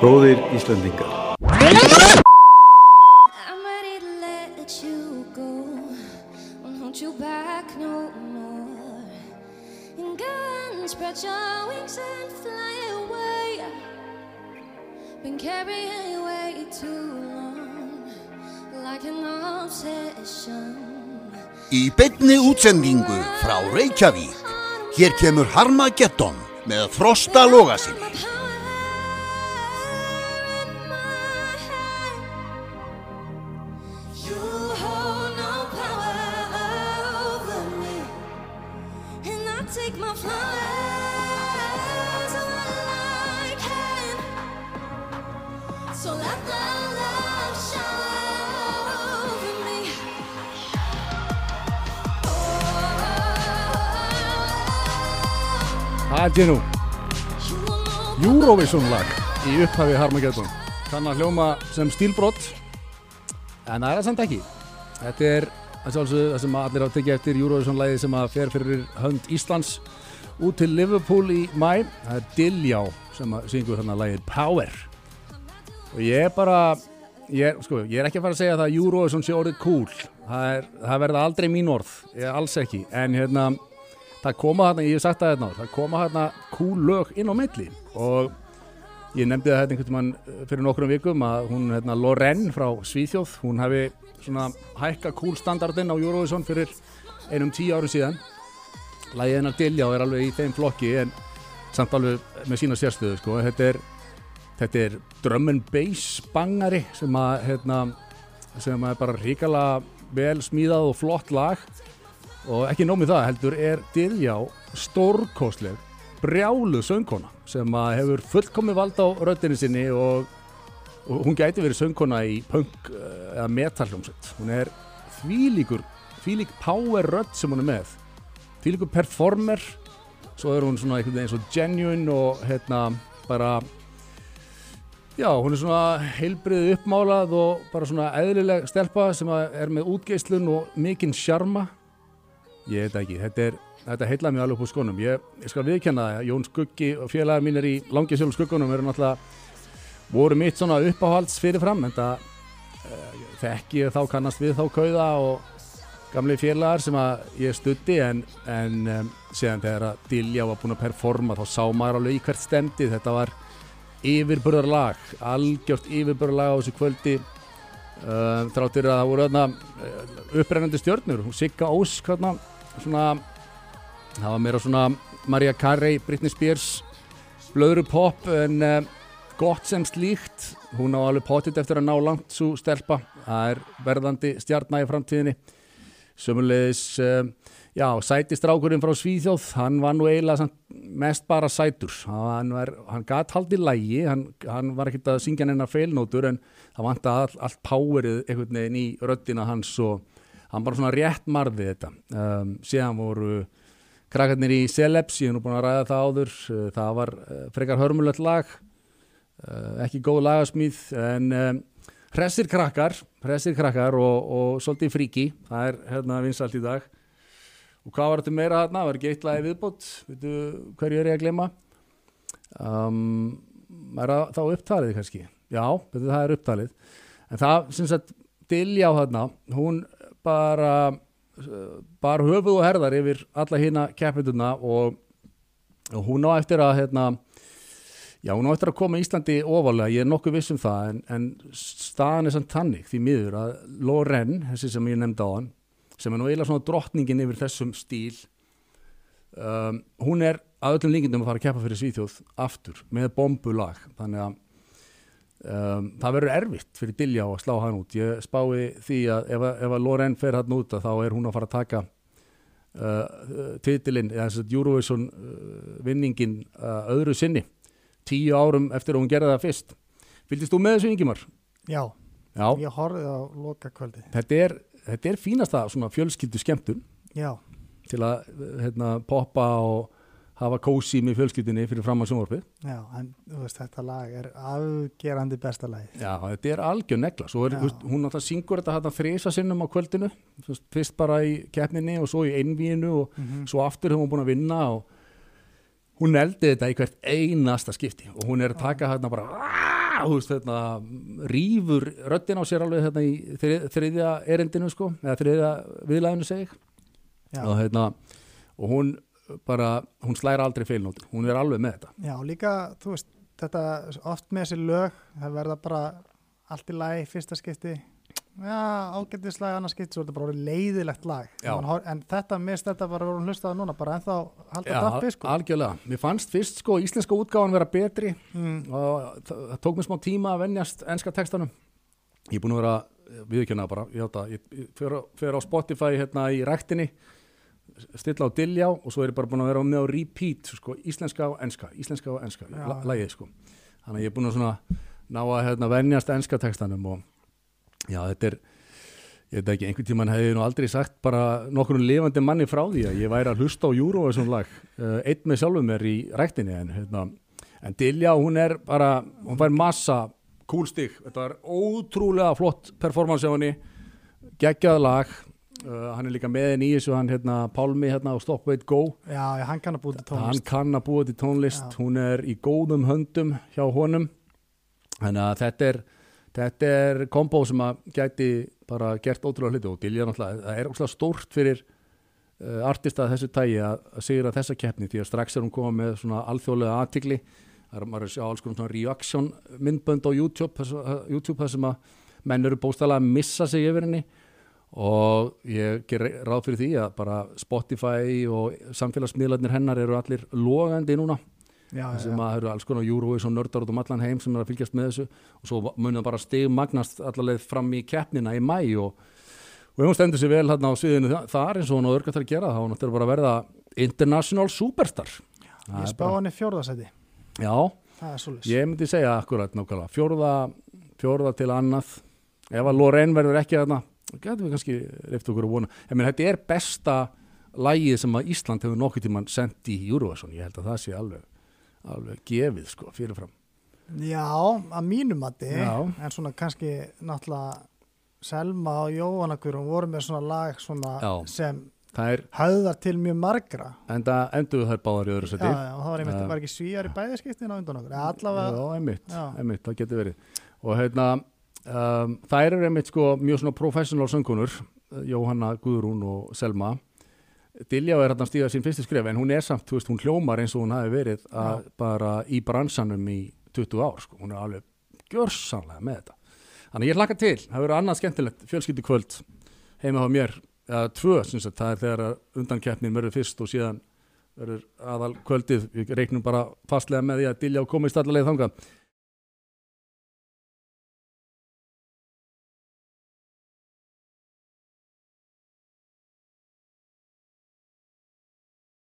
Góðir Íslandingar. I'm ready to let you go. Won't hold you back no more. And go and spread your wings and fly away. Been carrying you way too long, like an obsession. Í beinni útsendingu frá Reykjavík, hér kemur Harmageddon með Frosta Lógasinn. Know Eurovision lag í upphafi Harmageddon. Kann að hljóma sem stílbrott en það er það samt ekki. Þetta er það sem allir á að tekja eftir Eurovision lagi sem að fer fyrir hönd Íslands út til Liverpool í mæ það er Diljá sem að syngur þarna lagið Power. Og ég er bara ég er, sko, ég er ekki að fara að segja að Eurovision sé orðið cool það, er, það verða aldrei mín orð alls ekki. En hérna það koma hérna, ég hef sagt það hérna það koma hérna cool lög inn á milli. Og ég nefndi það hérna einhvern veginn fyrir nokkrum vikum að hún hérna Loren frá Svíþjóð, hún hefði svona hækka cool standardinn á Eurovision fyrir einum tíu árum síðan. Lagið hennar Dilljá er alveg í þeim flokki en samt alveg með sína sérstöðu sko, þetta er þetta er drum and bass bangari sem að hérna, sem að er bara ríkala vel smíðað og flott lag og ekki nómið það heldur er Diljá stórkostleg brjálu söngkona sem hefur fullkomi vald á röddinni sinni og, og hún gæti verið söngkona í punk eh, eða metalhljómsveit hún er þvílíkur þvílík power rödd sem hún er með þvílíkur performer svo er hún svona einhvern veginn svo genuine og hérna bara Já, hún er svona heilbriðið uppmálað og bara svona eðlileg stelpa sem er með útgeislun og mikinn sjarma. Ég veit ekki, þetta, er, þetta heitlaði mig alveg upp úr skonum. Ég, ég skal viðkenna það, Jón Skuggi og félagar mínir í Langisjálf skuggunum eru náttúrulega voru mitt svona uppáhalds fyrirfram en það uh, þekki ég þá kannast við þá kauða og gamli félagar sem að ég stutti en, en um, síðan þegar að Dilja var búin að performa þá sá maður alveg í hvert stemdi þetta var yfirburðarlag algjört yfirburðarlag á þessu kvöldi uh, þráttur að það voru öðna upprennandi stjörnur Sigga Ós hverna, svona, það var meira svona Maria Carey, Britney Spears blöðru pop en uh, gott sem slíkt. Hún á alveg pottit eftir að ná langt svo stelpa. Það er verðandi stjarnægi framtíðinni. Sömulegis uh, já, sætistrákurinn frá Svíþjóð hann var nú eiginlega mest bara sætur. Hann, var, hann gat haldið lægi hann, hann var ekkert að syngja hennar feilnótur en það vant að all, allt powerið einhvern veginn í röddina hans og hann bara svona rétt marði þetta. Um, síðan voru krakkarnir í Celebs, ég hef nú búin að ræða það áður uh, það var uh, frekar hörmulegt lag uh, ekki góð lagasmíð en um, hressir krakkar hressir krakkar og, og svolítið fríki. Það er hérna vinsalt í dag og hvað var þetta meira þarna, var ekki eitt lagi viðbót? Veitu hverju er ég að glema um, er það þá upptalið kannski? Já, veitu, það er upptalið. En það, sem sagt, Dilja á þarna hún bara bara höfuð og herðar yfir alla hína keppinduna og, og hún á eftir að hérna, já, hún á eftir að koma Íslandi ofalega, ég er nokkuð viss um það en, en staðan er samt tannig því miður að Loren, þessi sem ég nefndi á hann sem er nú eiginlega svona drottningin yfir þessum stíl um, hún er að öllum líkindum að fara að keppa fyrir Svíþjóð aftur með bombulag. Þannig að um, það verður erfitt fyrir Dilja að slá hann út. Ég spái því að ef, ef að Loren fer hann út þá er hún að fara að taka uh, titilinn eða þess að Eurovision uh, vinningin uh, öðru sinni tíu árum eftir að hún gerði það fyrst. Fylgist þú með þessu Ingimar? Já, Já, ég horfið á loka kvöldi. þetta er, þetta er fínasta svona fjölskyldu skemmtun Já, til að hérna, poppa og hafa kósi með fjölskyldinni fyrir fram að sjónvarpið. já, en veist, þetta lag er afgerandi besta lagið. Já, þetta er algjör negla. Er, veist, hún náttúrulega syngur þetta hérna þrisa sinnum á kvöldinu, fyrst bara í keppninni og svo í einvíinu og Mhm. svo aftur hefur hún búin að vinna og hún eldi þetta í hvert einasta skipti og hún er að taka hérna bara þú veist, hérna, rýfur röddin á sér alveg hérna í þrið, þriðja erindinu sko, eða þriðja viðlæðinu. Já. og hérna, og hún bara, hún slæra aldrei feilnóti hún er alveg með þetta Já, líka, þú veist, þetta oft með þessi lög, það verða bara allt í lagi, fyrsta skipti já, ágættislega annars er þetta bara orðið leiðilegt lag. Man en þetta, mist þetta bara voru hlustaða núna bara ennþá halda Já, dappi, sko. algjörlega, mér fannst fyrst sko íslenska útgáfan vera betri mm, og það, tók mér smá tíma að venjast enska textanum. Ég er búin að vera viðkjörna bara, ég, ég fer, á- Spotify hérna í ræktinni stilla á Diljá og svo er ég bara búin að vera með á repeat sko, íslenska og enska, íslenska og enska lagið sko. Þannig að ég er búin að svona ná að hérna, venjast enska textanum og já þetta er ég veit ekki, einhvern tímann hefði ég nú aldrei sagt bara nokkur lifandi manni frá því að ég væri að hlusta á Eurovision lag uh, einn með sjálfum mér í ræktinni en, hérna, en Dilja hún er bara, hún fær massa kúlstig, þetta var ótrúlega flott performance á henni geggjað lag uh, hann er líka með henni í þessu, hann hérna Pálmi hérna á Stop Wait Go. Já, já, hann kann að búið til hann tónlist. kann að búa til tónlist Já. hún er í góðum höndum hjá honum. Þannig að þetta er þetta er kombo sem að gæti bara gert ótrúlega hluti og Dilja náttúrulega, það er ótrúlega stórt fyrir uh, artista þessu tægi að, að sigra þessa keppni því að strax er hún komað með svona alþjóðlega aðtikli það er maður að sjá alls konar svona reaction myndbönd á YouTube, þessu, uh, YouTube sem að menn eru bóstalega að missa sig yfir henni. Og ég ger ráð fyrir því að bara Spotify og samfélagsmiðlarnir hennar eru allir logandi núna já, já, sem já. að eru alls konar Eurovision nördar út um allan heim sem er að fylgjast með þessu. Og svo munum bara stig magnast allarleið fram í keppnina í mæ og, og ef hún stendur sér vel hérna á sviðinu þa- þar eins og hún á örgat að gera þá hún ættir bara að verða international superstar. Það ég spá hann í fjórðasæti Já, ég myndi segja akkurat nákvæmlega. Fjórða, fjórða til annað. Ef að Lorraine verður ekki þarna getum við kannski reyft okkur að vona. Ég menn þetta er besta lægið sem að Ísland hefur nokkuð tímann sendt í Eurovision, ég held að það sé alveg alveg gefið sko fyrirfram já, að mínum mati Já. en svona kannski náttúrulega Selma og Jóhanna Guðrún voru með svona lag svona Já. sem það er höfðar til mjög margra enda endur þær báðar í öðru já, seti já, og það var einmitt, Já. var ekki svíjar í bæðiskiptin á undan okkur, allavega Já, einmitt, Já. einmitt, það getur verið og hérna um, þær eru einmitt sko mjög svona professional söngunur Jóhanna Guðrún og Selma Dilja er hérna að stíða sín fyrstu skref en hún er samt, þú veist, hún hljómar eins og hún hafi verið að, bara í bransanum í 20 ár, sko, hún er alveg gjörsanlega með þetta. Þannig ég hlakka til, það verður annað skemmtilegt fjölskyldu kvöld heima á mér. Eða tvö, syns að það er þegar undankeppnin verður fyrst og síðan verður aðal kvöldið, við reiknum bara fastlega með því að Dilja komist allavega þangað